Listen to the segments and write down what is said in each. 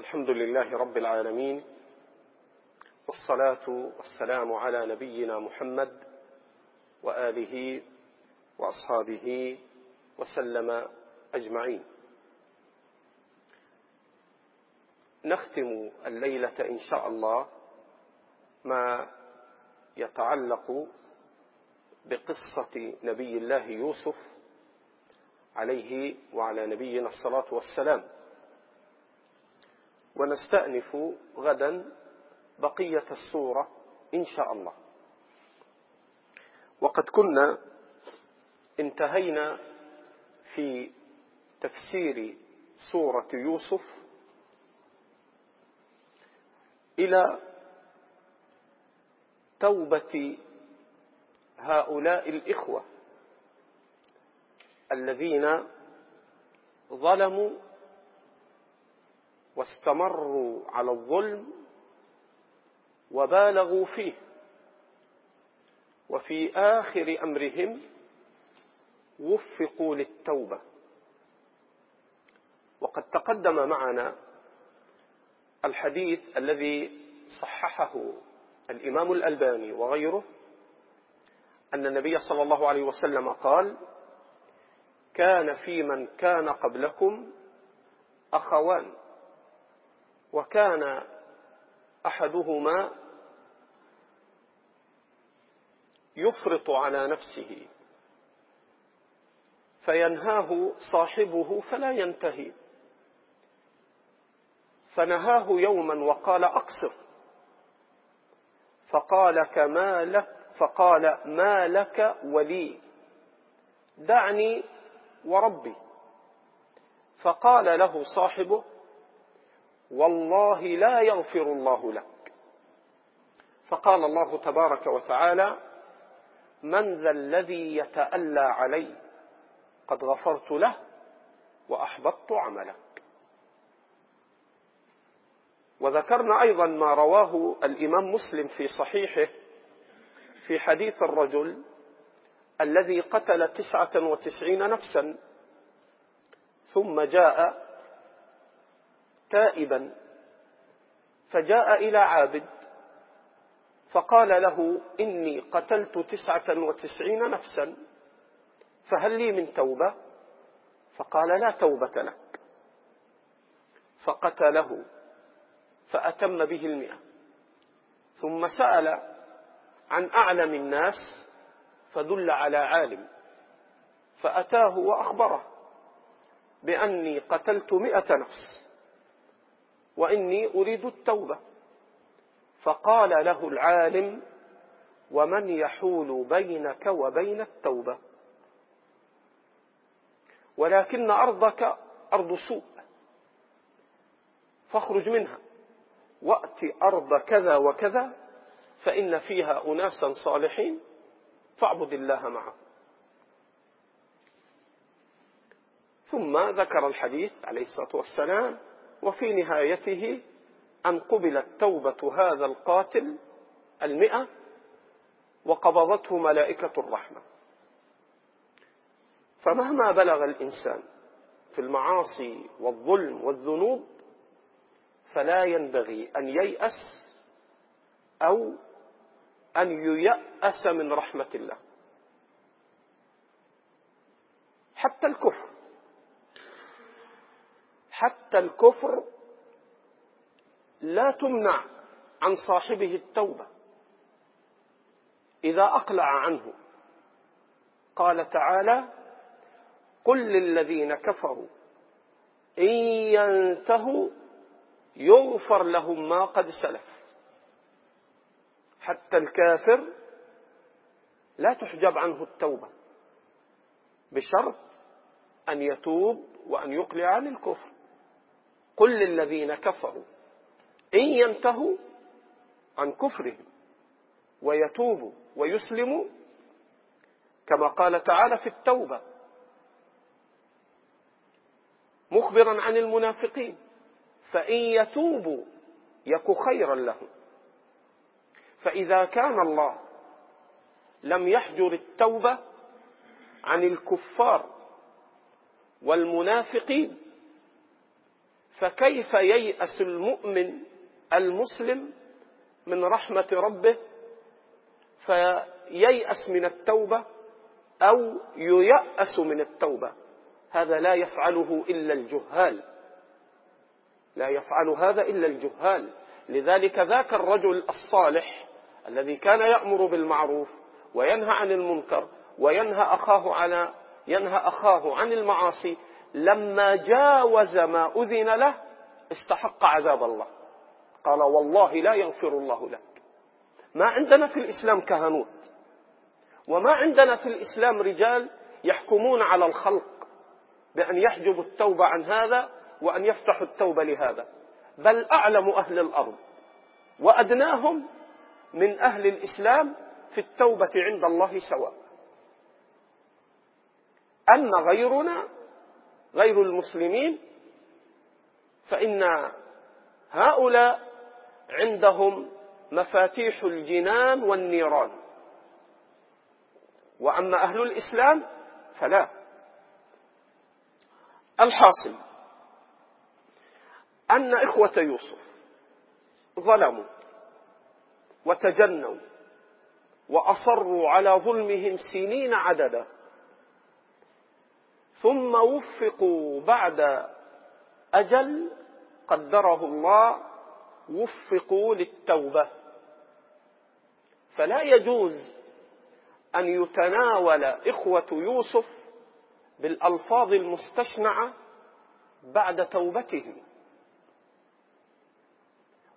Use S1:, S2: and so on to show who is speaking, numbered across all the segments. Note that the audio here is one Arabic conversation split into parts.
S1: الحمد لله رب العالمين والصلاة والسلام على نبينا محمد وآله وأصحابه وسلم أجمعين. نختم الليلة إن شاء الله ما يتعلق بقصة نبي الله يوسف عليه وعلى نبينا الصلاة والسلام. ونستأنف غدا بقية السورة إن شاء الله. وقد كنا انتهينا في تفسير سورة يوسف إلى توبة هؤلاء الإخوة الذين ظلموا واستمروا على الظلم وبالغوا فيه. وفي آخر أمرهم وفقوا للتوبة. وقد تقدم معنا الحديث الذي صححه الإمام الألباني وغيره أن النبي صلى الله عليه وسلم قال كان في من كان قبلكم أخوان. وكان أحدهما يفرط على نفسه فينهاه صاحبه فلا ينتهي. فنهاه يوما وقال أقصر. فقال كما لك فقال ما لك ولي. دعني وربي. فقال له صاحبه والله لا يغفر الله لك. فقال الله تبارك وتعالى من ذا الذي يتألى علي قد غفرت له وأحبطت عملك. وذكرنا أيضا ما رواه الإمام مسلم في صحيحه في حديث الرجل الذي قتل تسعة وتسعين نفسا ثم جاء تائبا. فجاء إلى عابد فقال له إني قتلت تسعة وتسعين نفسا فهل لي من توبة؟ فقال لا توبة لك. فقتله فأتم به المئة. ثم سأل عن أعلم الناس فدل على عالم. فأتاه وأخبره بأني قتلت مئة نفس. وإني أريد التوبة. فقال له العالم ومن يحول بينك وبين التوبة؟ ولكن أرضك أرض سوء فاخرج منها. وأت أرض كذا وكذا فإن فيها أناسا صالحين فاعبد الله معهم. ثم ذكر الحديث عليه الصلاة والسلام وفي نهايته أن قبلت توبة هذا القاتل المئة وقبضته ملائكة الرحمة. فمهما بلغ الإنسان في المعاصي والظلم والذنوب فلا ينبغي أن ييأس أو أن ييأس من رحمة الله. حتى الكفر. حتى الكفر لا تمنع عن صاحبه التوبة. إذا أقلع عنه قال تعالى قل للذين كفروا إن ينتهوا يغفر لهم ما قد سلف. حتى الكافر لا تحجب عنه التوبة بشرط أن يتوب وأن يقلع عن الكفر. قل للذين كفروا إن ينتهوا عن كفرهم ويتوبوا ويسلموا كما قال تعالى في التوبة مخبرا عن المنافقين فإن يتوبوا يك خيرا لهم فإذا كان الله لم يحجر التوبة عن الكفار والمنافقين فكيف ييأس المؤمن المسلم من رحمة ربه فييأس من التوبة أو ييأس من التوبة؟ هذا لا يفعله إلا الجهال. لا يفعل هذا إلا الجهال. لذلك ذاك الرجل الصالح الذي كان يأمر بالمعروف وينهى عن المنكر وينهى أخاه على ينهى أخاه عن المعاصي لما جاوز ما أذن له استحق عذاب الله. قال والله لا يغفر الله لك. ما عندنا في الإسلام كهنوت. وما عندنا في الإسلام رجال يحكمون على الخلق بأن يحجبوا التوبة عن هذا وأن يفتحوا التوبة لهذا. بل أعلم أهل الأرض. وأدناهم من أهل الإسلام في التوبة عند الله سواء. أما غيرنا غير المسلمين فإن هؤلاء عندهم مفاتيح الجنان والنيران. وأما أهل الإسلام فلا. الحاصل أن إخوة يوسف ظلموا وتجنوا وأصروا على ظلمهم سنين عددا. ثم وفقوا بعد أجل قدره الله وفقوا للتوبة. فلا يجوز أن يتناول إخوة يوسف بالألفاظ المستشنعة بعد توبتهم.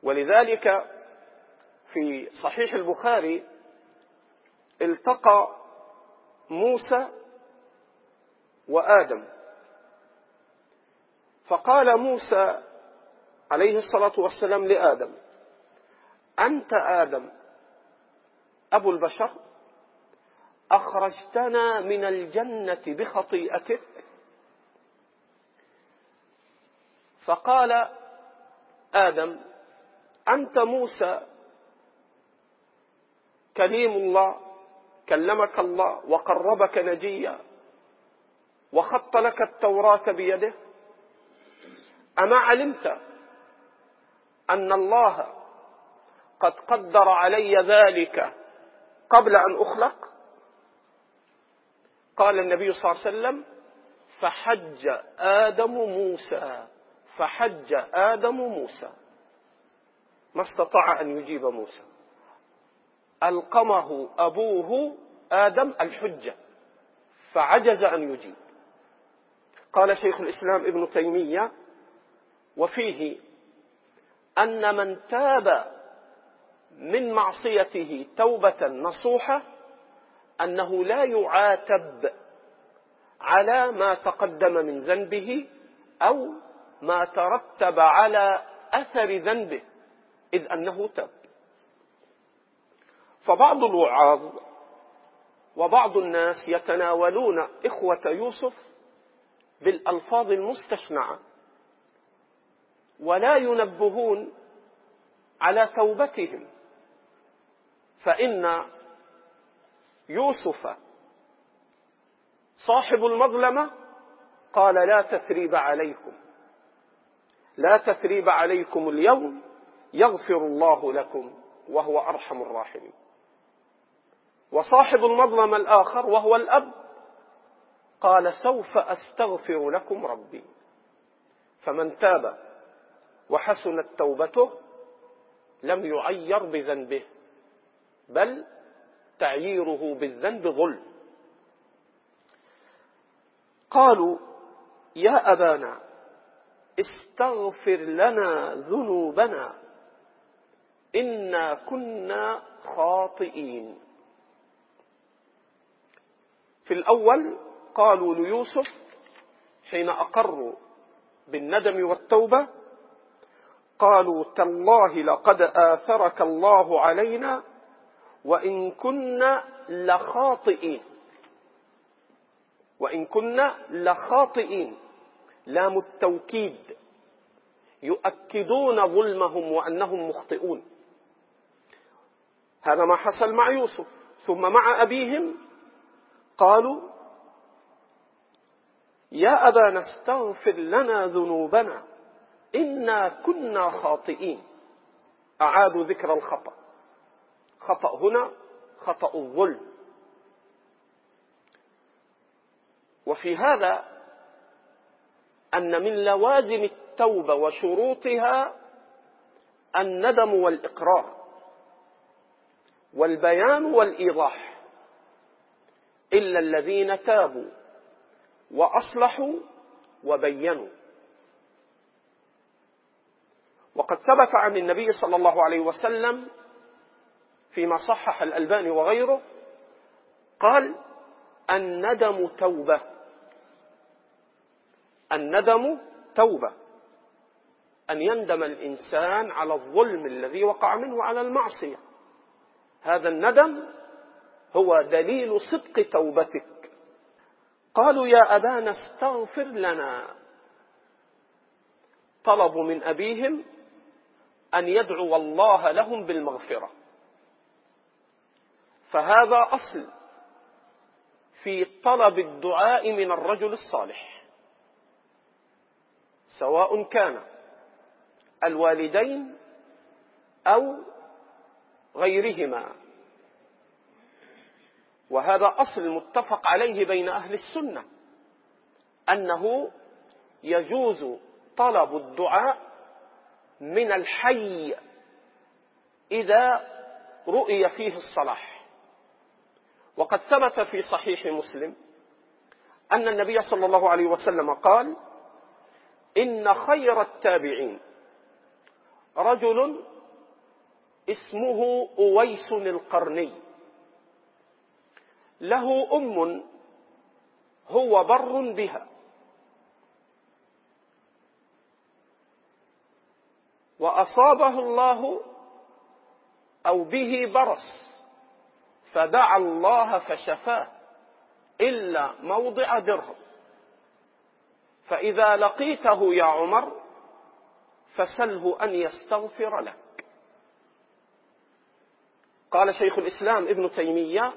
S1: ولذلك في صحيح البخاري التقى موسى وآدم. فقال موسى عليه الصلاة والسلام لآدم أنت آدم أبو البشر أخرجتنا من الجنة بخطيئتك؟ فقال آدم أنت موسى كليم الله كلمك الله وقربك نجيا وخط لك التوراة بيده. أما علمت أن الله قد قدر علي ذلك قبل أن أخلق؟ قال النبي صلى الله عليه وسلم فحج آدم موسى فحج آدم موسى. ما استطاع أن يجيب موسى. ألقمه أبوه آدم الحجة فعجز أن يجيب. قال شيخ الإسلام ابن تيمية وفيه أن من تاب من معصيته توبة نصوحة أنه لا يعاتب على ما تقدم من ذنبه أو ما ترتب على أثر ذنبه إذ أنه تاب. فبعض الوعاظ وبعض الناس يتناولون إخوة يوسف بالألفاظ المستشنعة ولا ينبهون على توبتهم. فإن يوسف صاحب المظلمة قال لا تثريب عليكم. لا تثريب عليكم اليوم يغفر الله لكم وهو أرحم الراحمين. وصاحب المظلمة الآخر وهو الأب قال سوف أستغفر لكم ربي. فمن تاب وحسنت توبته لم يعير بذنبه بل تعييره بالذنب ظلم قالوا يا أبانا استغفر لنا ذنوبنا إنا كنا خاطئين. في الأول قالوا ليوسف حين أقروا بالندم والتوبة قالوا تالله لقد آثرك الله علينا وإن كنا لخاطئين. وإن كنا لخاطئين. لام التوكيد. يؤكدون ظلمهم وأنهم مخطئون. هذا ما حصل مع يوسف. ثم مع أبيهم قالوا يا أبانا استغفر لنا ذنوبنا إنا كنا خاطئين. أعادوا ذكر الخطأ. خطأ هنا خطأ الظلم. وفي هذا أن من لوازم التوبة وشروطها الندم والإقرار والبيان والإيضاح. إلا الذين تابوا وأصلحوا وبينوا. وقد ثبت عن النبي صلى الله عليه وسلم فيما صحح الألباني وغيره قال الندم توبة. الندم توبة. أن يندم الإنسان على الظلم الذي وقع منه على المعصية. هذا الندم هو دليل صدق توبتك قالوا يا أبانا استغفر لنا. طلبوا من أبيهم أن يدعو الله لهم بالمغفرة. فهذا أصل في طلب الدعاء من الرجل الصالح. سواء كان الوالدين أو غيرهما. وهذا أصل متفق عليه بين أهل السنة أنه يجوز طلب الدعاء من الحي إذا رؤي فيه الصلاح. وقد ثبت في صحيح مسلم أن النبي صلى الله عليه وسلم قال إن خير التابعين رجل اسمه أويس القرني. له أم هو بر بها. وأصابه الله أو به برص فدعا الله فشفاه إلا موضع درهم. فإذا لقيته يا عمر فسله أن يستغفر لك. قال شيخ الإسلام ابن تيمية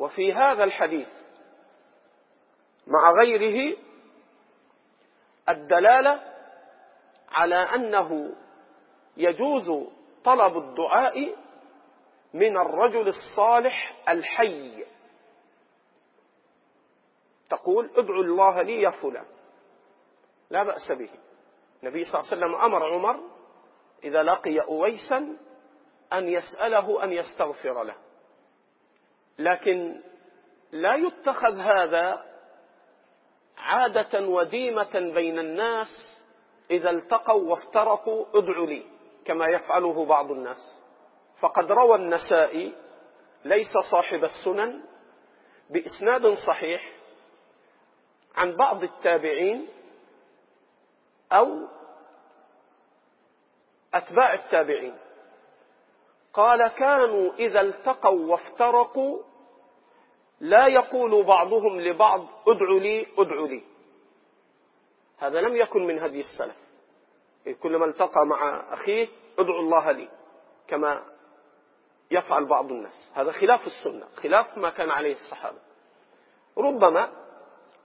S1: وفي هذا الحديث مع غيره الدلالة على أنه يجوز طلب الدعاء من الرجل الصالح الحي. تقول ادعو الله لي يا فلان. لا بأس به. النبي صلى الله عليه وسلم أمر عمر إذا لقي أويسا أن يسأله أن يستغفر له. لكن لا يتخذ هذا عادة وديمة بين الناس إذا التقوا وافترقوا ادعوا لي كما يفعله بعض الناس. فقد روى النسائي ليس صاحب السنن بإسناد صحيح عن بعض التابعين أو أتباع التابعين. قال كانوا إذا التقوا وافترقوا لا يقول بعضهم لبعض ادعوا لي ادعوا لي. هذا لم يكن من هدي السلف. كلما التقى مع أخيه ادعوا الله لي كما يفعل بعض الناس. هذا خلاف السنة خلاف ما كان عليه الصحابة. ربما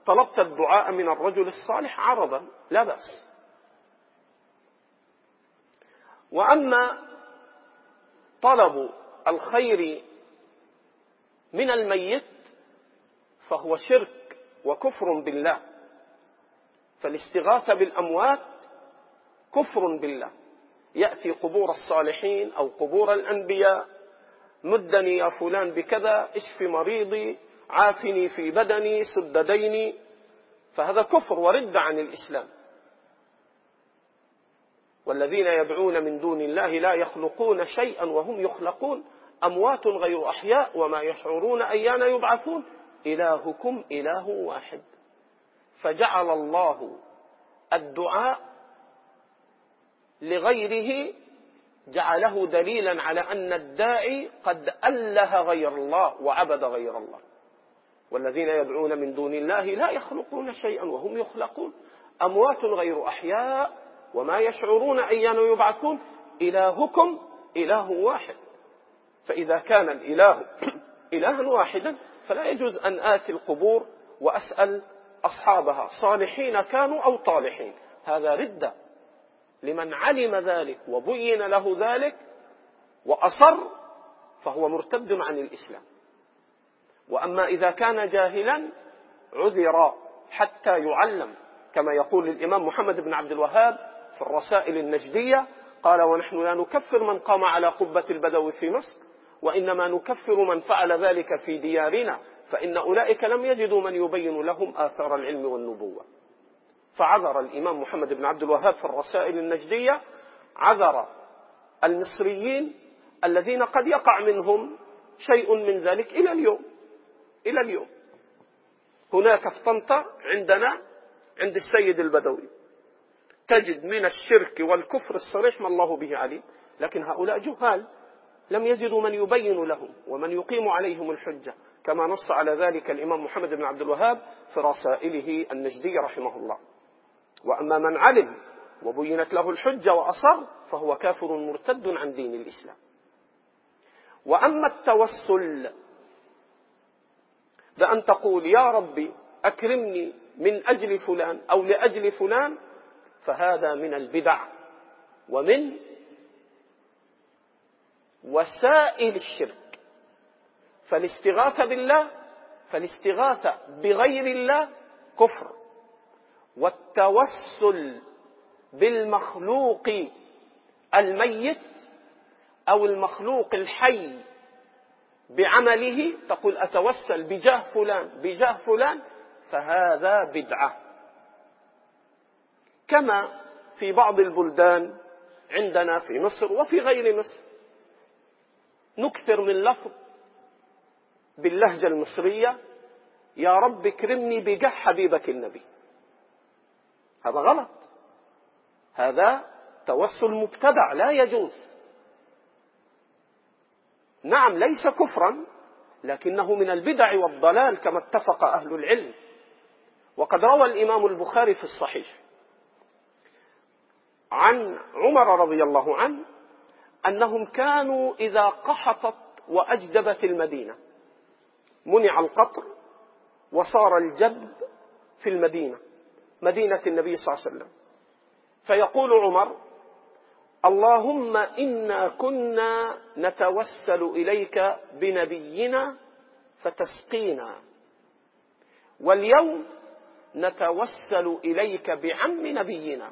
S1: طلبت الدعاء من الرجل الصالح عرضا لا بأس. وأما طلب الخير من الميت فهو شرك وكفر بالله. فالاستغاثة بالأموات كفر بالله. يأتي قبور الصالحين أو قبور الأنبياء. مدني يا فلان بكذا اشف مريضي عافني في بدني سد ديني. فهذا كفر ورد عن الإسلام. والذين يدعون من دون الله لا يخلقون شيئا وهم يخلقون. أموات غير أحياء وما يشعرون أيان يبعثون. إلهكم إله واحد. فجعل الله الدعاء لغيره جعله دليلا على أن الداعي قد أله غير الله وعبد غير الله. والذين يدعون من دون الله لا يخلقون شيئا وهم يخلقون. أموات غير أحياء وما يشعرون أيان يبعثون. إلهكم إله واحد. فإذا كان الإله إلها واحدا فلا يجوز أن آتي القبور وأسأل أصحابها. صالحين كانوا أو طالحين. هذا ردة لمن علم ذلك وبين له ذلك وأصر فهو مرتد عن الإسلام. وأما إذا كان جاهلا عذر حتى يعلم كما يقول الإمام محمد بن عبد الوهاب في الرسائل النجدية قال ونحن لا نكفر من قام على قبة البدو في مصر وإنما نكفر من فعل ذلك في ديارنا فإن أولئك لم يجدوا من يبين لهم آثار العلم والنبوة. فعذر الإمام محمد بن عبد الوهاب في الرسائل النجدية عذر المصريين الذين قد يقع منهم شيء من ذلك إلى اليوم إلى اليوم. هناك في طنطا عندنا عند السيد البدوي. تجد من الشرك والكفر الصريح ما الله به عليم لكن هؤلاء جهال. لم يجدوا من يبين لهم ومن يقيم عليهم الحجة. كما نص على ذلك الإمام محمد بن عبد الوهاب في رسائله النجدية رحمه الله. وأما من علم وبينت له الحجة وأصر فهو كافر مرتد عن دين الإسلام. وأما التوسل بأن تقول يا ربي أكرمني من أجل فلان أو لأجل فلان فهذا من البدع ومن وسائل الشرك. فالاستغاثة بالله فالاستغاثة بغير الله كفر. والتوسل بالمخلوق الميت أو المخلوق الحي بعمله تقول أتوسل بجاه فلان بجاه فلان فهذا بدعة. كما في بعض البلدان عندنا في مصر وفي غير مصر. نكثر من لفظ باللهجة المصرية يا رب اكرمني بجاه حبيبك النبي. هذا غلط. هذا توسل مبتدع لا يجوز. نعم ليس كفرا لكنه من البدع والضلال كما اتفق أهل العلم. وقد روى الإمام البخاري في الصحيح عن عمر رضي الله عنه أنهم كانوا إذا قحطت وأجدبت المدينة. منع القطر وصار الجدب في المدينة مدينة النبي صلى الله عليه وسلم. فيقول عمر اللهم إنا كنا نتوسل إليك بنبينا فتسقينا. واليوم نتوسل إليك بعم نبينا.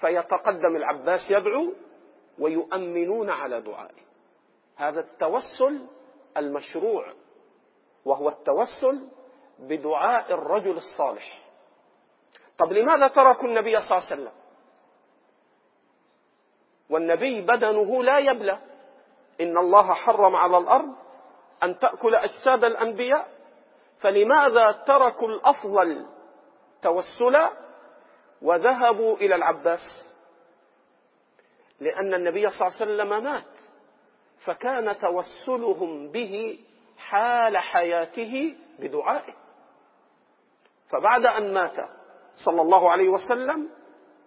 S1: فيتقدم العباس يدعو ويؤمنون على دعائه. هذا التوسل المشروع وهو التوسل بدعاء الرجل الصالح. طب لماذا تركوا النبي صلى الله عليه وسلم؟ والنبي بدنه لا يبلى. إن الله حرم على الأرض أن تأكل أجساد الأنبياء. فلماذا تركوا الأفضل توسلا وذهبوا إلى العباس؟ لأن النبي صلى الله عليه وسلم مات. فكان توسلهم به حال حياته بدعائه. فبعد أن مات صلى الله عليه وسلم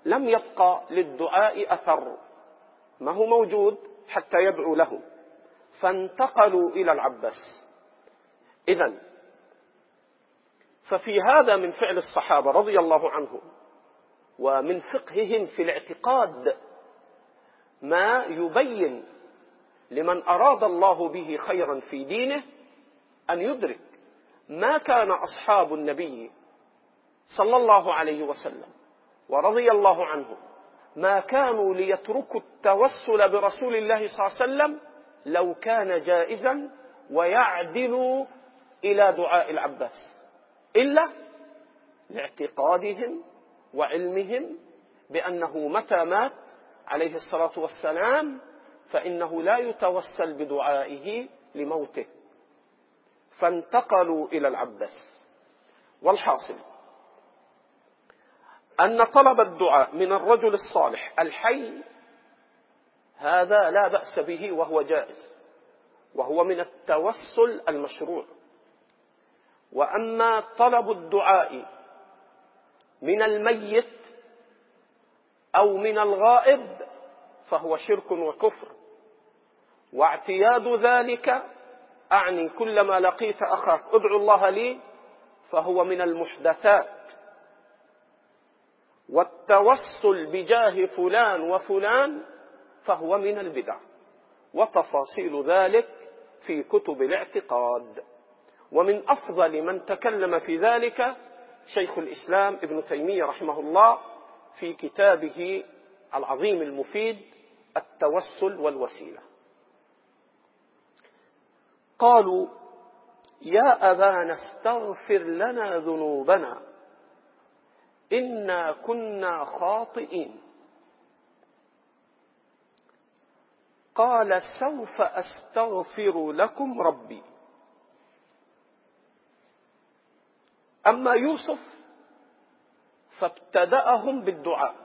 S1: لم يبقى للدعاء أثر. ما هو موجود حتى يدعو له. فانتقلوا إلى العباس. إذا ففي هذا من فعل الصحابة رضي الله عنهم ومن فقههم في الاعتقاد ما يبين لمن أراد الله به خيرا في دينه أن يدرك ما كان أصحاب النبي صلى الله عليه وسلم ورضي الله عنهم. ما كانوا ليتركوا التوسل برسول الله صلى الله عليه وسلم لو كان جائزا ويعدل إلى دعاء العباس. إلا لاعتقادهم وعلمهم بأنه متى مات عليه الصلاة والسلام فإنه لا يتوسل بدعائه لموته. فانتقلوا إلى العباس. والحاصل أن طلب الدعاء من الرجل الصالح الحي هذا لا بأس به وهو جائز وهو من التوسل المشروع. وأما طلب الدعاء من الميت أو من الغائب فهو شرك وكفر. واعتياد ذلك أعني كلما لقيت أخاك ادعو الله لي فهو من المحدثات. والتوسل بجاه فلان وفلان فهو من البدع. وتفاصيل ذلك في كتب الاعتقاد. ومن أفضل من تكلم في ذلك شيخ الإسلام ابن تيمية رحمه الله في كتابه العظيم المفيد التوسل والوسيلة. قالوا يا أبانا استغفر لنا ذنوبنا إنا كنا خاطئين. قال سوف أستغفر لكم ربي. أما يوسف فابتدأهم بالدعاء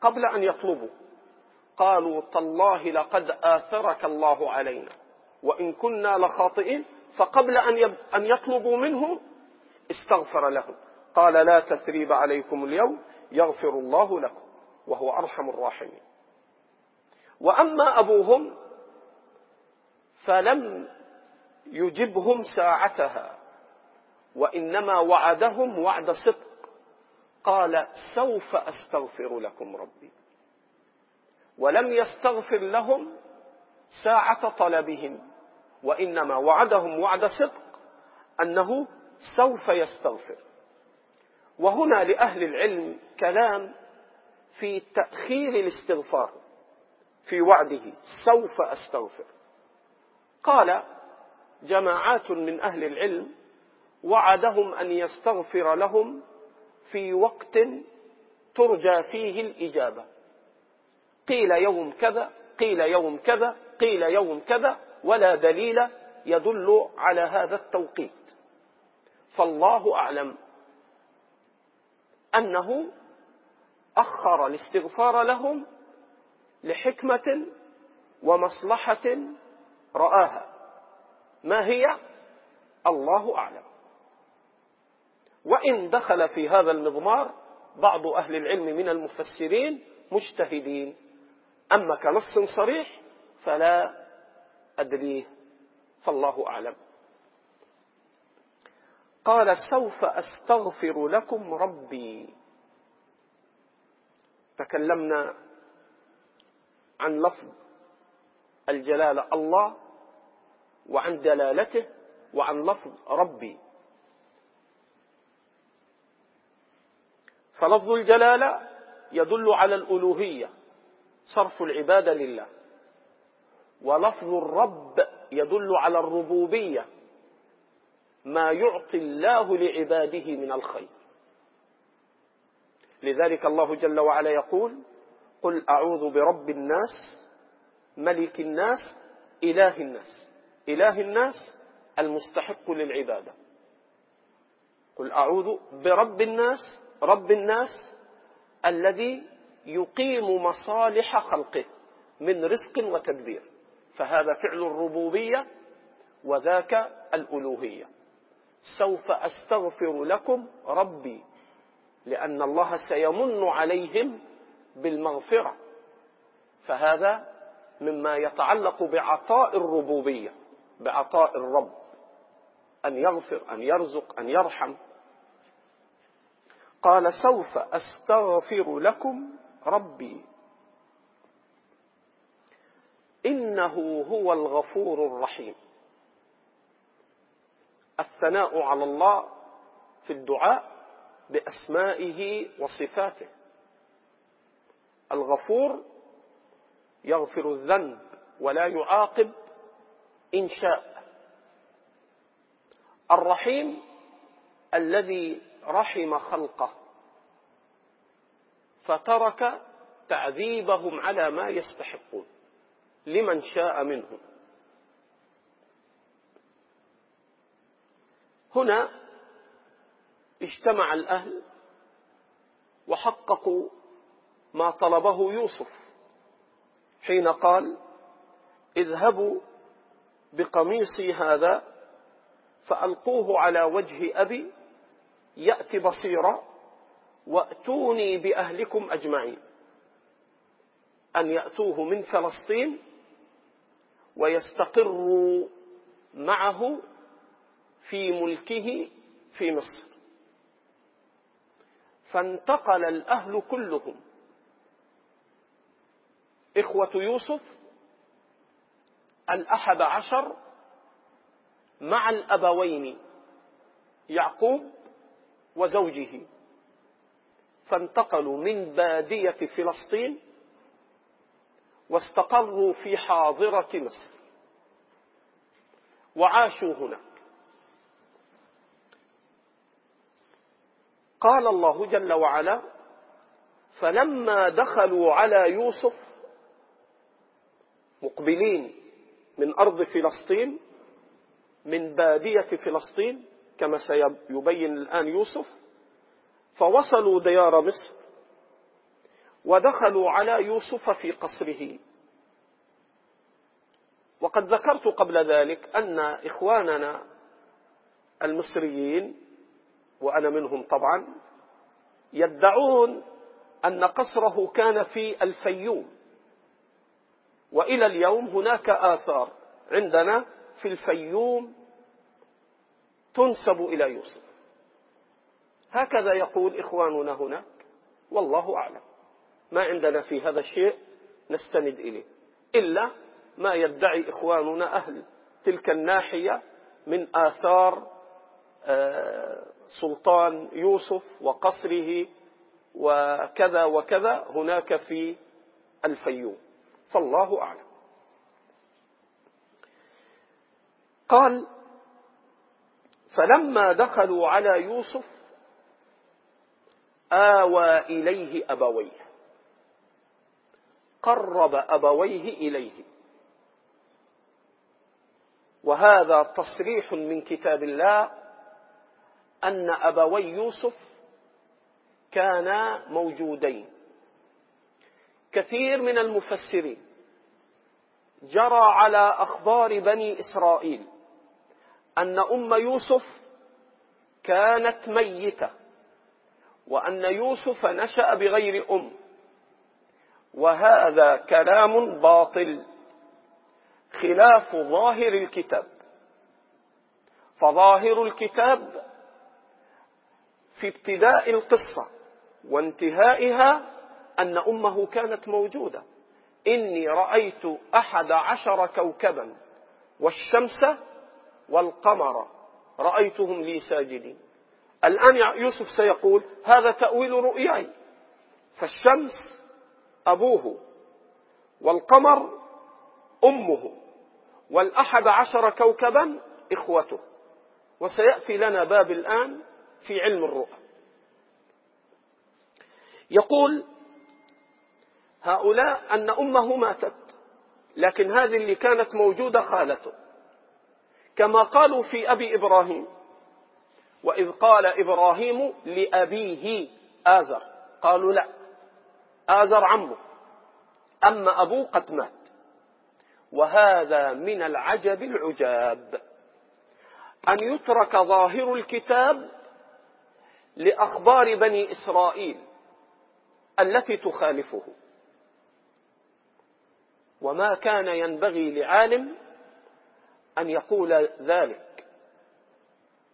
S1: قبل أن يطلبوا. قالوا تالله لقد آثرك الله علينا وإن كنا لخاطئين فقبل أن يطلبوا منه استغفر لهم. قال لا تثريب عليكم اليوم يغفر الله لكم وهو أرحم الراحمين. وأما أبوهم فلم يجبهم ساعتها وإنما وعدهم وعد صدق. قال سوف أستغفر لكم ربي. ولم يستغفر لهم ساعة طلبهم وإنما وعدهم وعد صدق أنه سوف يستغفر. وهنا لأهل العلم كلام في تأخير الاستغفار في وعده سوف أستغفر. قال جماعات من أهل العلم وعدهم أن يستغفر لهم في وقت ترجى فيه الإجابة. قيل يوم كذا قيل يوم كذا قيل يوم كذا ولا دليل يدل على هذا التوقيت. فالله أعلم أنه أخر الاستغفار لهم لحكمة ومصلحة رآها. ما هي؟ الله أعلم. وإن دخل في هذا المضمار بعض أهل العلم من المفسرين مجتهدين. أما كنص صريح فلا أدريه فالله أعلم. قال سوف أستغفر لكم ربي. تكلمنا عن لفظ الجلالة الله وعن دلالته وعن لفظ ربي. فلفظ الجلالة يدل على الألوهية صرف العبادة لله. ولفظ الرب يدل على الربوبية ما يعطي الله لعباده من الخير. لذلك الله جل وعلا يقول قل أعوذ برب الناس ملك الناس إله الناس. إله الناس المستحق للعبادة. قل أعوذ برب الناس رب الناس الذي يقيم مصالح خلقه من رزق وتدبير. فهذا فعل الربوبية وذاك الألوهية. سوف أستغفر لكم ربي لأن الله سيمن عليهم بالمغفرة. فهذا مما يتعلق بعطاء الربوبية بعطاء الرب. أن يغفر أن يرزق أن يرحم. قال سوف أستغفر لكم ربي. إنه هو الغفور الرحيم. الثناء على الله في الدعاء بأسمائه وصفاته. الغفور يغفر الذنب ولا يعاقب إن شاء. الرحيم الذي رحم خلقه فترك تعذيبهم على ما يستحقون لمن شاء منهم. هنا اجتمع الأهل وحققوا ما طلبه يوسف حين قال اذهبوا بقميصي هذا فألقوه على وجه أبي يأتي بصيرا وأتوني بأهلكم أجمعين. أن يأتوه من فلسطين ويستقروا معه في ملكه في مصر. فانتقل الأهل كلهم. إخوة يوسف الأحد عشر مع الأبوين يعقوب وزوجه. فانتقلوا من بادية فلسطين واستقروا في حاضرة مصر. وعاشوا هناك قال الله جل وعلا فلما دخلوا على يوسف مقبلين من أرض فلسطين من بادية فلسطين كما سيبين الآن يوسف فوصلوا ديار مصر ودخلوا على يوسف في قصره. وقد ذكرت قبل ذلك أن إخواننا المصريين وأنا منهم طبعا يدعون أن قصره كان في الفيوم. وإلى اليوم هناك آثار عندنا في الفيوم تنسب إلى يوسف. هكذا يقول إخواننا هناك والله أعلم. ما عندنا في هذا الشيء نستند إليه إلا ما يدعي إخواننا أهل تلك الناحية من آثار آه، سلطان يوسف وقصره وكذا وكذا هناك في الفيوم. فالله أعلم. قال فلما دخلوا على يوسف آوى إليه أبويه. قرب أبويه إليه. وهذا تصريح من كتاب الله أن أبوي يوسف كانا موجودين. كثير من المفسرين جرى على أخبار بني إسرائيل أن أم يوسف كانت ميتة وأن يوسف نشأ بغير أم وهذا كلام باطل خلاف ظاهر الكتاب. فظاهر الكتاب في ابتداء القصة وانتهائها أن أمه كانت موجودة. إني رأيت أحد عشر كوكبا والشمس والقمر. رأيتهم لي ساجدين. الآن يوسف سيقول هذا تأويل رؤياي. فالشمس أبوه والقمر أمه والأحد عشر كوكبا إخوته. وسيأتي لنا باب الآن في علم الرؤى. يقول هؤلاء أن أمه ماتت لكن هذه اللي كانت موجودة خالته. كما قالوا في أبي إبراهيم. وإذ قال إبراهيم لأبيه آزر قالوا لا آزر عمه أما أبوه قد مات. وهذا من العجب العجاب أن يترك ظاهر الكتاب لأخبار بني إسرائيل التي تخالفه. وما كان ينبغي لعالم أن يقول ذلك.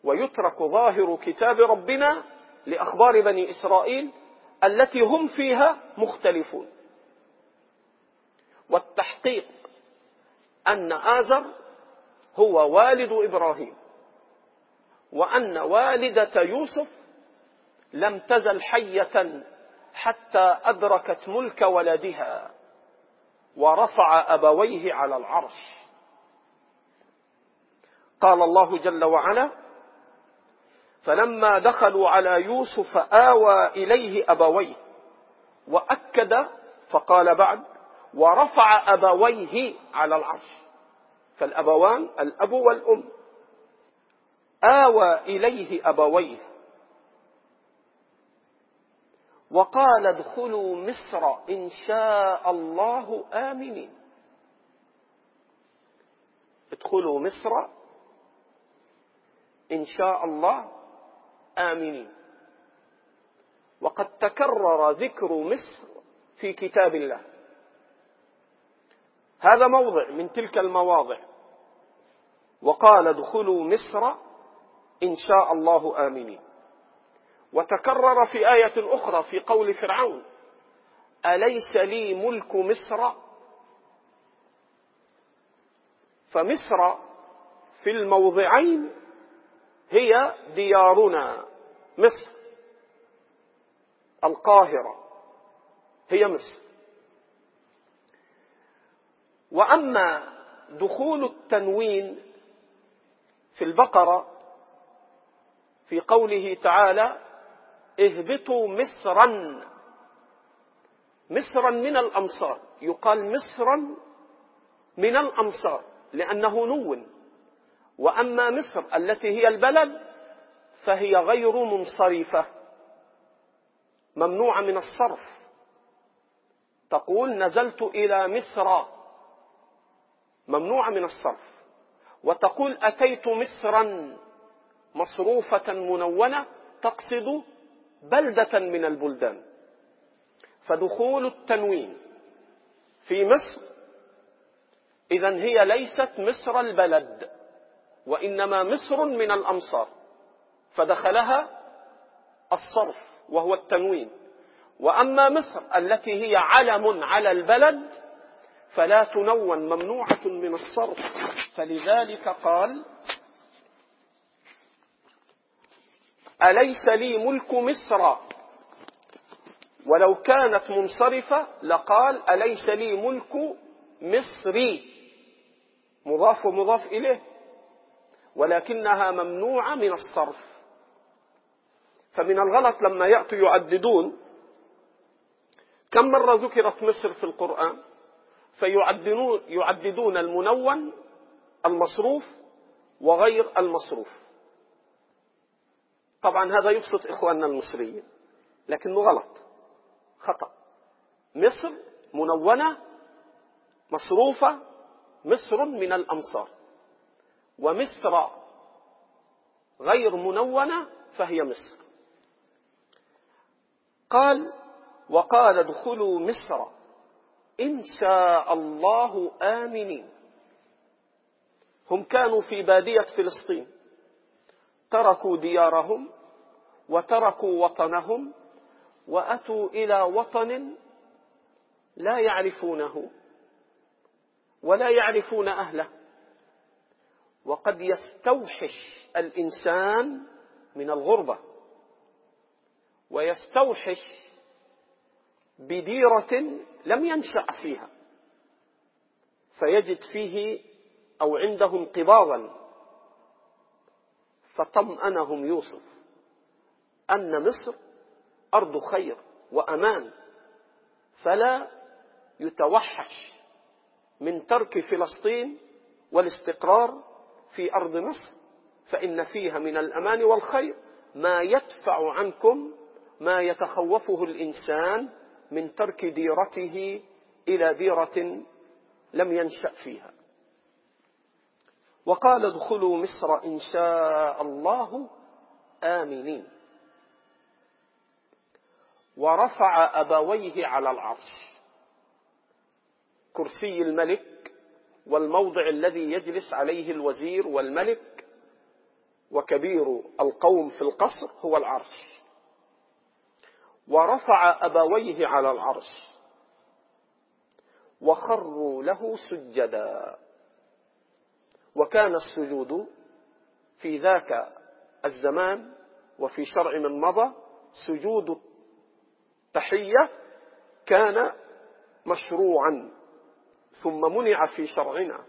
S1: ويترك ظاهر كتاب ربنا لأخبار بني إسرائيل التي هم فيها مختلفون. والتحقيق أن آزر هو والد إبراهيم وأن والدة يوسف لم تزل حية حتى أدركت ملك ولدها ورفع أبويه على العرش. قال الله جل وعلا فلما دخلوا على يوسف آوى إليه أبويه وأكد فقال بعد ورفع أبويه على العرش فالأبوان الأب والأم. آوى إليه أبويه. وقال ادخلوا مصر إن شاء الله آمنين. ادخلوا مصر إن شاء الله آمنين. وقد تكرر ذكر مصر في كتاب الله. هذا موضع من تلك المواضع. وقال ادخلوا مصر إن شاء الله آمنين. وتكرر في آية أخرى في قول فرعون أليس لي ملك مصر؟ فمصر في الموضعين هي ديارنا. مصر. القاهرة. هي مصر. وأما دخول التنوين في البقرة في قوله تعالى اهبطوا مصرا. مصرا من الأمصار. يقال مصرا من الأمصار لأنه نون. وأما مصر التي هي البلد فهي غير منصرفة ممنوعة من الصرف. تقول نزلت إلى مصر ممنوعة من الصرف. وتقول أتيت مصرا مصروفة منونة تقصد بلدة من البلدان. فدخول التنوين في مصر إذا هي ليست مصر البلد. وإنما مصر من الأمصار. فدخلها الصرف وهو التنوين. وأما مصر التي هي علم على البلد فلا تنون ممنوعة من الصرف. فلذلك قال أليس لي ملك مصر؟ ولو كانت منصرفة لقال أليس لي ملك مصري؟ مضاف ومضاف إليه. ولكنها ممنوعة من الصرف. فمن الغلط لما يأتوا يعددون. كم مرة ذكرت مصر في القرآن؟ فيعددون يعددون المنون المصروف وغير المصروف. طبعا هذا يبسط إخواننا المصريين لكنه غلط خطأ. مصر منونة مصروفة مصر من الأمصار. ومصر غير منونة فهي مصر. قال وقال ادخلوا مصر. إن شاء الله آمنين. هم كانوا في بادية فلسطين. تركوا ديارهم وتركوا وطنهم وأتوا إلى وطن لا يعرفونه ولا يعرفون أهله. وقد يستوحش الإنسان من الغربة ويستوحش بديرة لم ينشأ فيها فيجد فيه أو عنده انقباضا. فطمأنهم يوسف أن مصر أرض خير وأمان فلا يتوحش من ترك فلسطين والاستقرار في أرض مصر فإن فيها من الأمان والخير ما يدفع عنكم ما يتخوفه الإنسان من ترك ديرته إلى ديرة لم ينشأ فيها. وقال ادخلوا مصر إن شاء الله آمنين. ورفع أبويه على العرش. كرسي الملك والموضع الذي يجلس عليه الوزير والملك وكبير القوم في القصر هو العرش. ورفع أبويه على العرش وخروا له سجدا. وكان السجود في ذاك الزمان وفي شرع من مضى سجود التحية كان مشروعا. ثم منع في شرعنا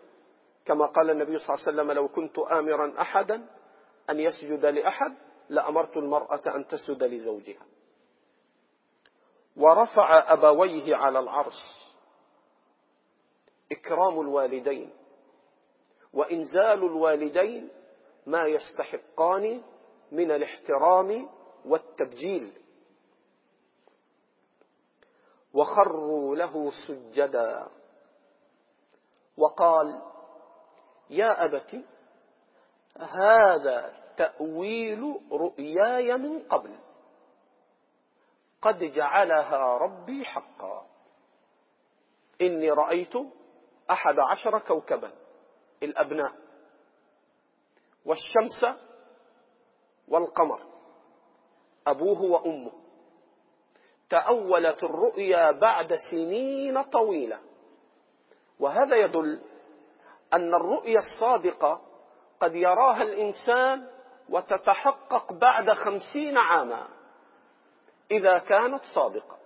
S1: كما قال النبي صلى الله عليه وسلم لو كنت آمرا أحدا أن يسجد لأحد لأمرت المرأة أن تسجد لزوجها. ورفع أبويه على العرش إكرام الوالدين وإنزال الوالدين ما يستحقان من الاحترام والتبجيل. وخروا له سجدا. وقال يا أبت هذا تأويل رؤياي من قبل. قد جعلها ربي حقا. إني رأيت أحد عشر كوكبا الأبناء والشمس والقمر أبوه وأمه. تأولت الرؤيا بعد سنين طويلة. وهذا يدل أن الرؤيا الصادقة قد يراها الإنسان وتتحقق بعد خمسين عاما إذا كانت صادقة.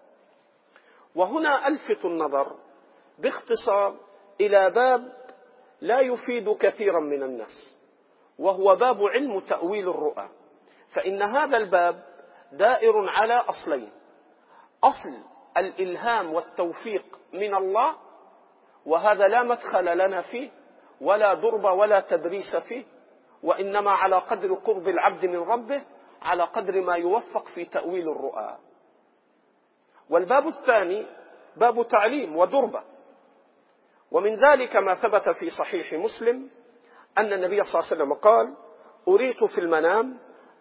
S1: وهنا ألفت النظر باختصار إلى باب لا يفيد كثيرا من الناس وهو باب علم تأويل الرؤى. فإن هذا الباب دائر على أصلين أصل الإلهام والتوفيق من الله وهذا لا مدخل لنا فيه ولا ضرب ولا تدريس فيه وإنما على قدر قرب العبد من ربه على قدر ما يوفق في تأويل الرؤى. والباب الثاني باب تعليم ودربة ومن ذلك ما ثبت في صحيح مسلم أن النبي صلى الله عليه وسلم قال أريت في المنام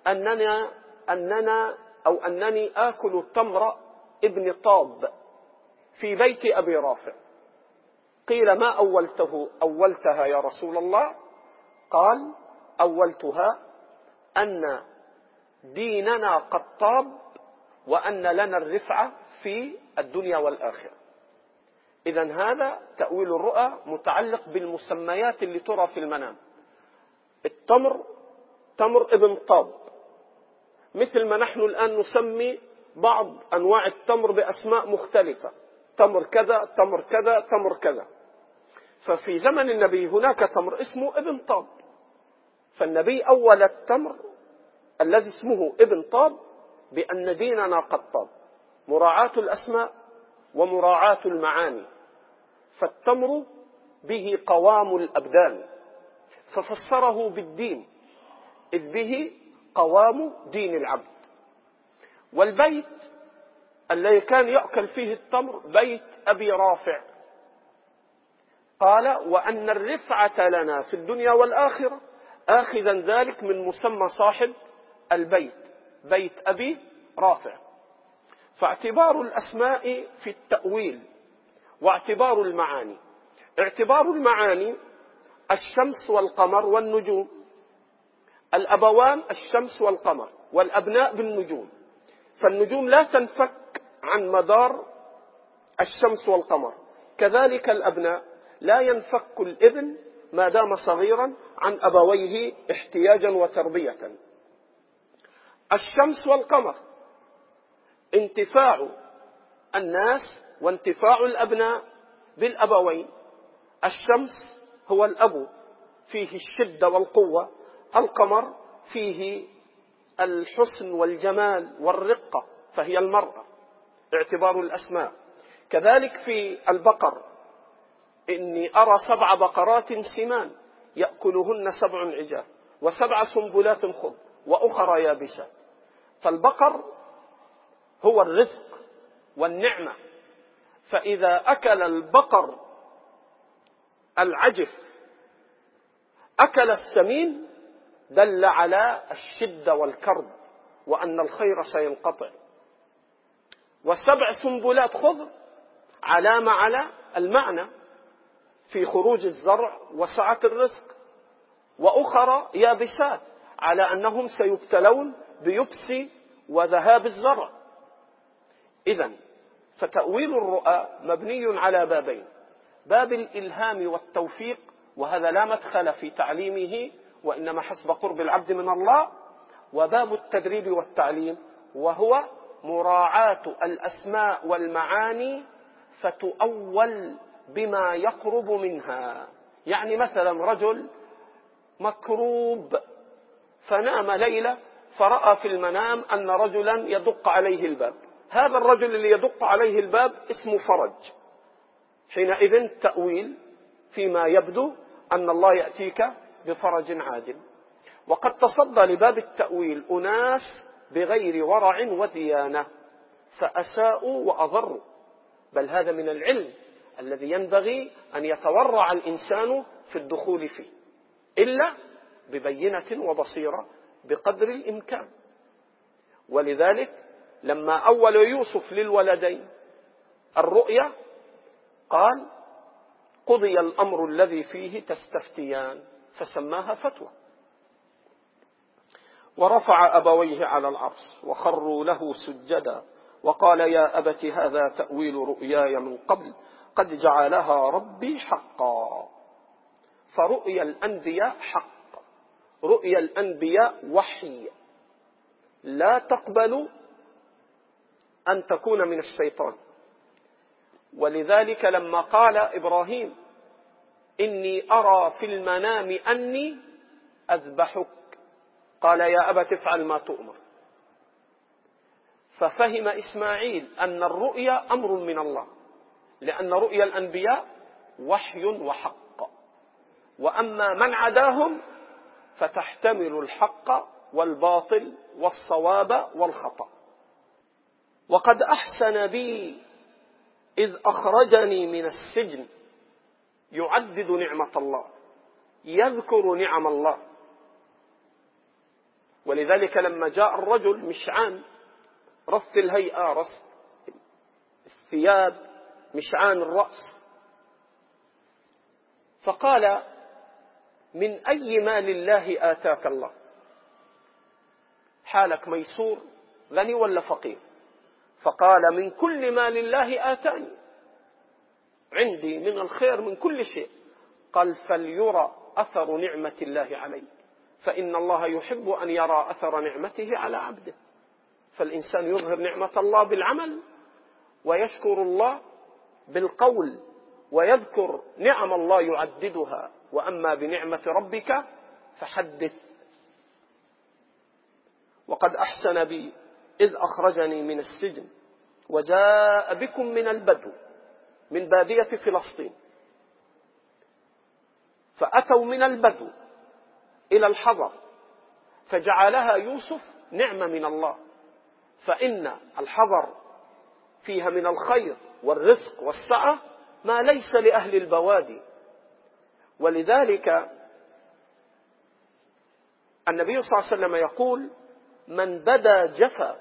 S1: أننا أننا أو أنني آكل التمر ابن طاب في بيت أبي رافع. قيل ما أولته؟ أولتها يا رسول الله. قال أولتها أن ديننا قد طاب وأن لنا الرفعة في الدنيا والآخرة. إذا هذا تأويل الرؤى متعلق بالمسميات اللي ترى في المنام. التمر تمر ابن طاب. مثل ما نحن الآن نسمي بعض أنواع التمر بأسماء مختلفة. تمر كذا تمر كذا تمر كذا. ففي زمن النبي هناك تمر اسمه ابن طاب. فالنبي أول التمر الذي اسمه ابن طاب بأن ديننا قد طاب. مراعاة الأسماء ومراعاة المعاني. فالتمر به قوام الأبدان. ففسره بالدين إذ به قوام دين العبد. والبيت الذي كان يأكل فيه التمر بيت أبي رافع. قال وأن الرفعة لنا في الدنيا والآخرة آخذا ذلك من مسمى صاحب البيت بيت أبي رافع. فاعتبار الأسماء في التأويل واعتبار المعاني. اعتبار المعاني الشمس والقمر والنجوم الأبوان الشمس والقمر والأبناء بالنجوم. فالنجوم لا تنفك عن مدار الشمس والقمر كذلك الأبناء. لا ينفك الابن ما دام صغيرا عن أبويه احتياجا وتربية. الشمس والقمر انتفاع الناس وانتفاع الأبناء بالأبوين. الشمس هو الأب فيه الشدة والقوة. القمر فيه الحسن والجمال والرقة فهي المرأة اعتبار الأسماء. كذلك في البقر إني أرى سبع بقرات سمان يأكلهن سبع عجاف وسبع سنبلات خضر وأخرى يابسات. فالبقر هو الرزق والنعمة. فإذا أكل البقر العجف أكل السمين دل على الشدة والكرب وأن الخير سينقطع. وسبع سنبلات خضر علامة على المعنى في خروج الزرع وسعة الرزق. وأخرى يابسات على أنهم سيبتلون بيبس وذهاب الزرع. إذا فتأويل الرؤى مبني على بابين باب الإلهام والتوفيق وهذا لا مدخل في تعليمه وإنما حسب قرب العبد من الله. وباب التدريب والتعليم وهو مراعاة الأسماء والمعاني فتؤول بما يقرب منها. يعني مثلا رجل مكروب فنام ليلة فرأى في المنام أن رجلا يدق عليه الباب. هذا الرجل اللي يدق عليه الباب اسمه فرج. حينئذ تأويل فيما يبدو أن الله يأتيك بفرج عادل. وقد تصدى لباب التأويل أناس بغير ورع وديانة فأساءوا وأضروا. بل هذا من العلم الذي ينبغي أن يتورع الإنسان في الدخول فيه إلا ببينة وبصيرة بقدر الإمكان. ولذلك لما أول يوسف للولدين الرؤيا قال قضي الأمر الذي فيه تستفتيان فسماها فتوى. ورفع أبويه على العرش وخروا له سجدا وقال يا أبت هذا تأويل رؤياي من قبل قد جعلها ربي حقا. فرؤيا الأنبياء حق. رؤيا الأنبياء وحي. لا تقبل أن تكون من الشيطان. ولذلك لما قال إبراهيم إني أرى في المنام أني أذبحك. قال يا أبت افعل ما تؤمر. ففهم إسماعيل أن الرؤيا أمر من الله. لأن رؤيا الأنبياء وحي وحق. وأما من عداهم فتحتمل الحق والباطل والصواب والخطأ. وقد أحسن بي إذ أخرجني من السجن يعدد نعمة الله يذكر نعم الله. ولذلك لما جاء الرجل مشعان رص الهيئة رص الثياب مشعان الرأس. فقال من أي مال الله آتاك الله؟ حالك ميسور غني ولا فقير؟ فقال من كل مال الله آتاني عندي من الخير من كل شيء. قال فليرى أثر نعمة الله علي فإن الله يحب أن يرى أثر نعمته على عبده. فالإنسان يظهر نعمة الله بالعمل ويشكر الله بالقول ويذكر نعم الله يعددها وأما بنعمة ربك فحدث. وقد أحسن بي إذ أخرجني من السجن وجاء بكم من البدو من بادية فلسطين فأتوا من البدو إلى الحضر فجعلها يوسف نعمة من الله فإن الحضر فيها من الخير والرزق والسعة ما ليس لأهل البوادي. ولذلك النبي صلى الله عليه وسلم يقول من بدا جفا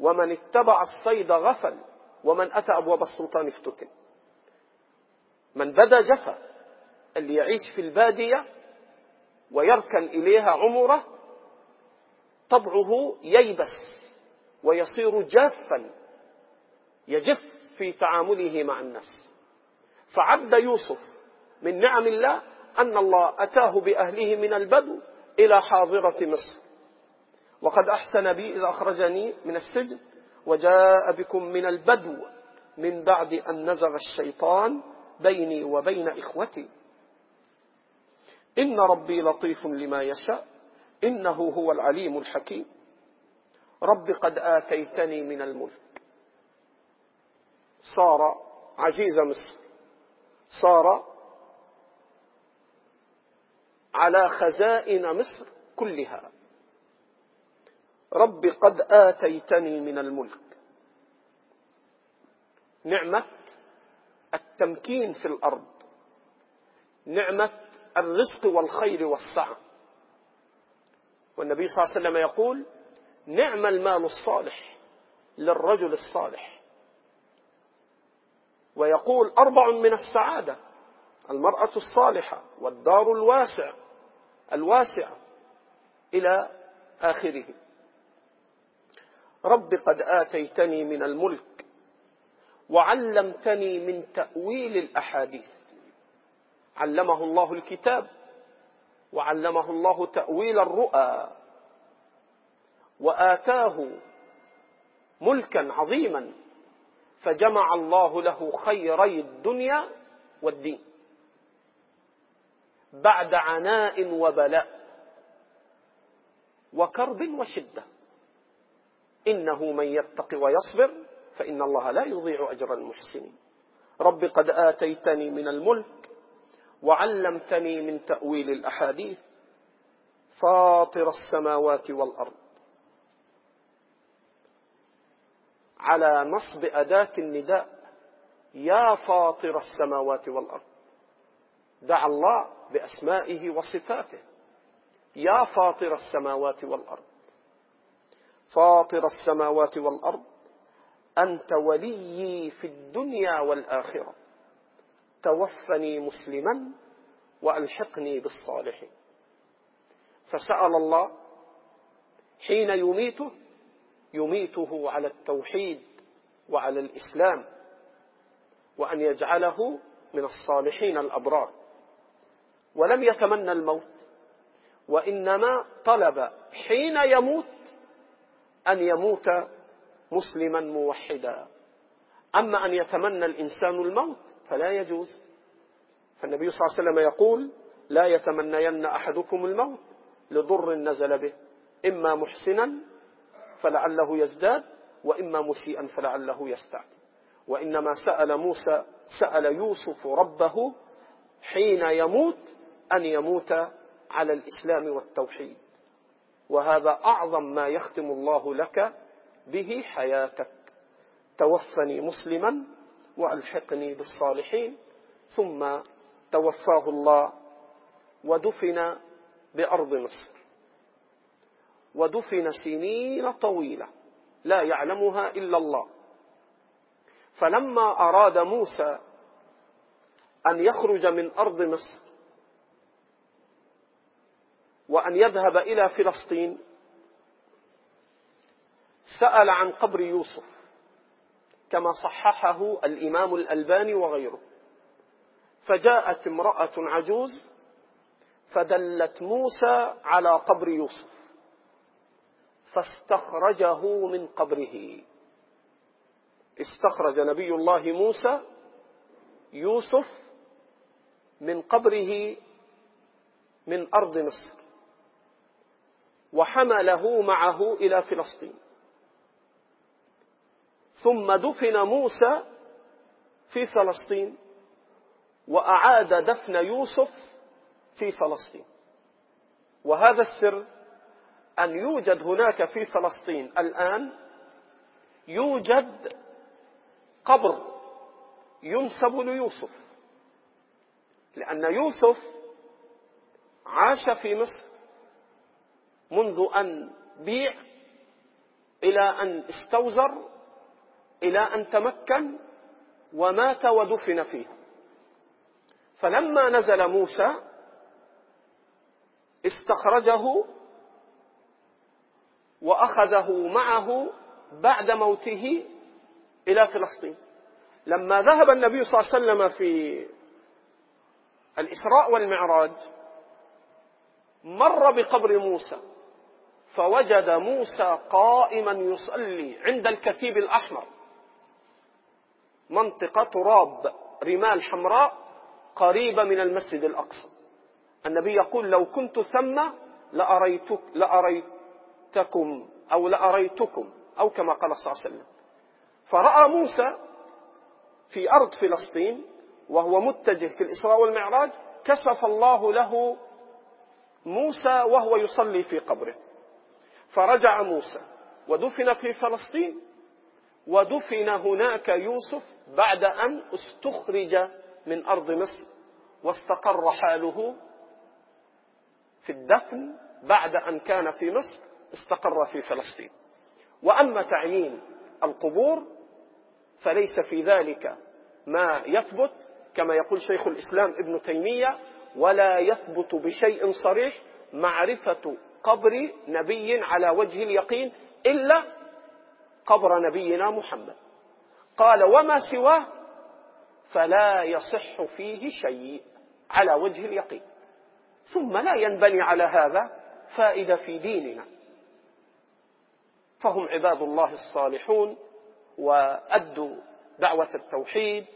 S1: ومن اتبع الصيد غفل ومن أتى أبواب السلطان افتتن. من بدا جفا اللي يعيش في البادية ويركن إليها عمره طبعه ييبس ويصير جافا. يجف في تعامله مع الناس. فعد يوسف من نعم الله أن الله أتاه بأهله من البدو إلى حاضرة مصر. وقد أحسن بي إذا أخرجني من السجن وجاء بكم من البدو من بعد أن نزغ الشيطان بيني وبين إخوتي. إن ربي لطيف لما يشاء إنه هو العليم الحكيم. رب قد آتيتني من الملك. صار عزيز مصر. صار على خزائن مصر كلها. رب قد آتيتني من الملك. نعمة التمكين في الأرض. نعمة الرزق والخير والسعة. والنبي صلى الله عليه وسلم يقول نعم المال الصالح للرجل الصالح. ويقول أربع من السعادة المرأة الصالحة والدار الواسع الواسعة إلى آخره. رب قد آتيتني من الملك وعلمتني من تأويل الأحاديث. علمه الله الكتاب وعلمه الله تأويل الرؤى وآتاه ملكا عظيما. فجمع الله له خيري الدنيا والدين. بعد عناء وبلاء وكرب وشدة. إنه من يتق ويصبر فإن الله لا يضيع أجر المحسنين. رب قد آتيتني من الملك وعلمتني من تأويل الأحاديث. فاطر السماوات والأرض. على نصب أداة النداء يا فاطر السماوات والأرض. دعا الله بأسمائه وصفاته. يا فاطر السماوات والأرض. فاطر السماوات والأرض أنت وليي في الدنيا والآخرة. توفني مسلما وألحقني بالصالحين. فسأل الله حين يميته يميته على التوحيد وعلى الإسلام وأن يجعله من الصالحين الأبرار. ولم يتمنى الموت وإنما طلب حين يموت أن يموت مسلما موحدا. أما أن يتمنى الإنسان الموت فلا يجوز. فالنبي صلى الله عليه وسلم يقول لا يتمنين أحدكم الموت لضر نزل به إما محسنا فلعله يزداد وإما مسيئا فلعله يستعد. وإنما سأل موسى سأل يوسف ربه حين يموت أن يموت على الإسلام والتوحيد. وهذا أعظم ما يختم الله لك به حياتك. توفني مسلما وألحقني بالصالحين ثم توفاه الله ودفن بأرض مصر. ودفن سنين طويلة لا يعلمها إلا الله. فلما أراد موسى أن يخرج من أرض مصر وأن يذهب إلى فلسطين سأل عن قبر يوسف كما صححه الإمام الألباني وغيره. فجاءت امرأة عجوز فدلت موسى على قبر يوسف. فاستخرجه من قبره. استخرج نبي الله موسى يوسف من قبره من أرض مصر وحمله معه إلى فلسطين. ثم دفن موسى في فلسطين وأعاد دفن يوسف في فلسطين. وهذا السر أن يوجد هناك في فلسطين الآن يوجد قبر ينسب ليوسف لأن يوسف عاش في مصر منذ أن بيع إلى أن استوزر إلى أن تمكن ومات ودفن فيه. فلما نزل موسى استخرجه وأخذه معه بعد موته إلى فلسطين. لما ذهب النبي صلى الله عليه وسلم في الإسراء والمعراج مر بقبر موسى فوجد موسى قائما يصلي عند الكثيب الأحمر منطقة تراب رمال حمراء قريبة من المسجد الأقصى. النبي يقول لو كنت ثم لأريتك لأريتكم أو لأريتكم أو كما قال صلى الله عليه وسلم. فرأى موسى في أرض فلسطين وهو متجه في الإسراء والمعراج كشف الله له موسى وهو يصلي في قبره. فرجع موسى ودفن في فلسطين ودفن هناك يوسف بعد أن استخرج من أرض مصر واستقر حاله في الدفن بعد أن كان في مصر. استقر في فلسطين. وأما تعيين القبور فليس في ذلك ما يثبت كما يقول شيخ الإسلام ابن تيمية ولا يثبت بشيء صريح معرفة قبر نبي على وجه اليقين إلا قبر نبينا محمد. قال وما سواه فلا يصح فيه شيء على وجه اليقين. ثم لا ينبني على هذا فائدة في ديننا. فهم عباد الله الصالحون وأدوا دعوة التوحيد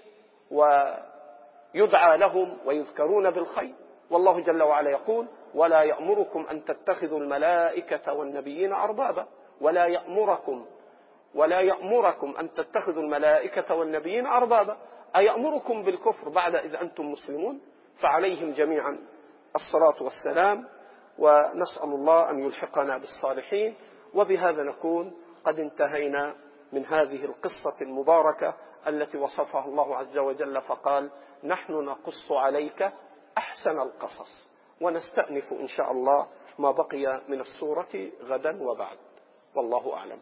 S1: ويدعى لهم ويذكرون بالخير. والله جل وعلا يقول ولا يأمركم أن تتخذوا الملائكة والنبيين أربابا ولا يأمركم ولا يأمركم أن تتخذوا الملائكة والنبيين أربابا. أيأمركم بالكفر بعد إذ أنتم مسلمون؟ فعليهم جميعا الصلاة والسلام ونسأل الله أن يلحقنا بالصالحين. وبهذا نكون قد انتهينا من هذه القصة المباركة التي وصفها الله عز وجل فقال نحن نقص عليك أحسن القصص ونستأنف إن شاء الله ما بقي من السورة غدا وبعد. والله أعلم.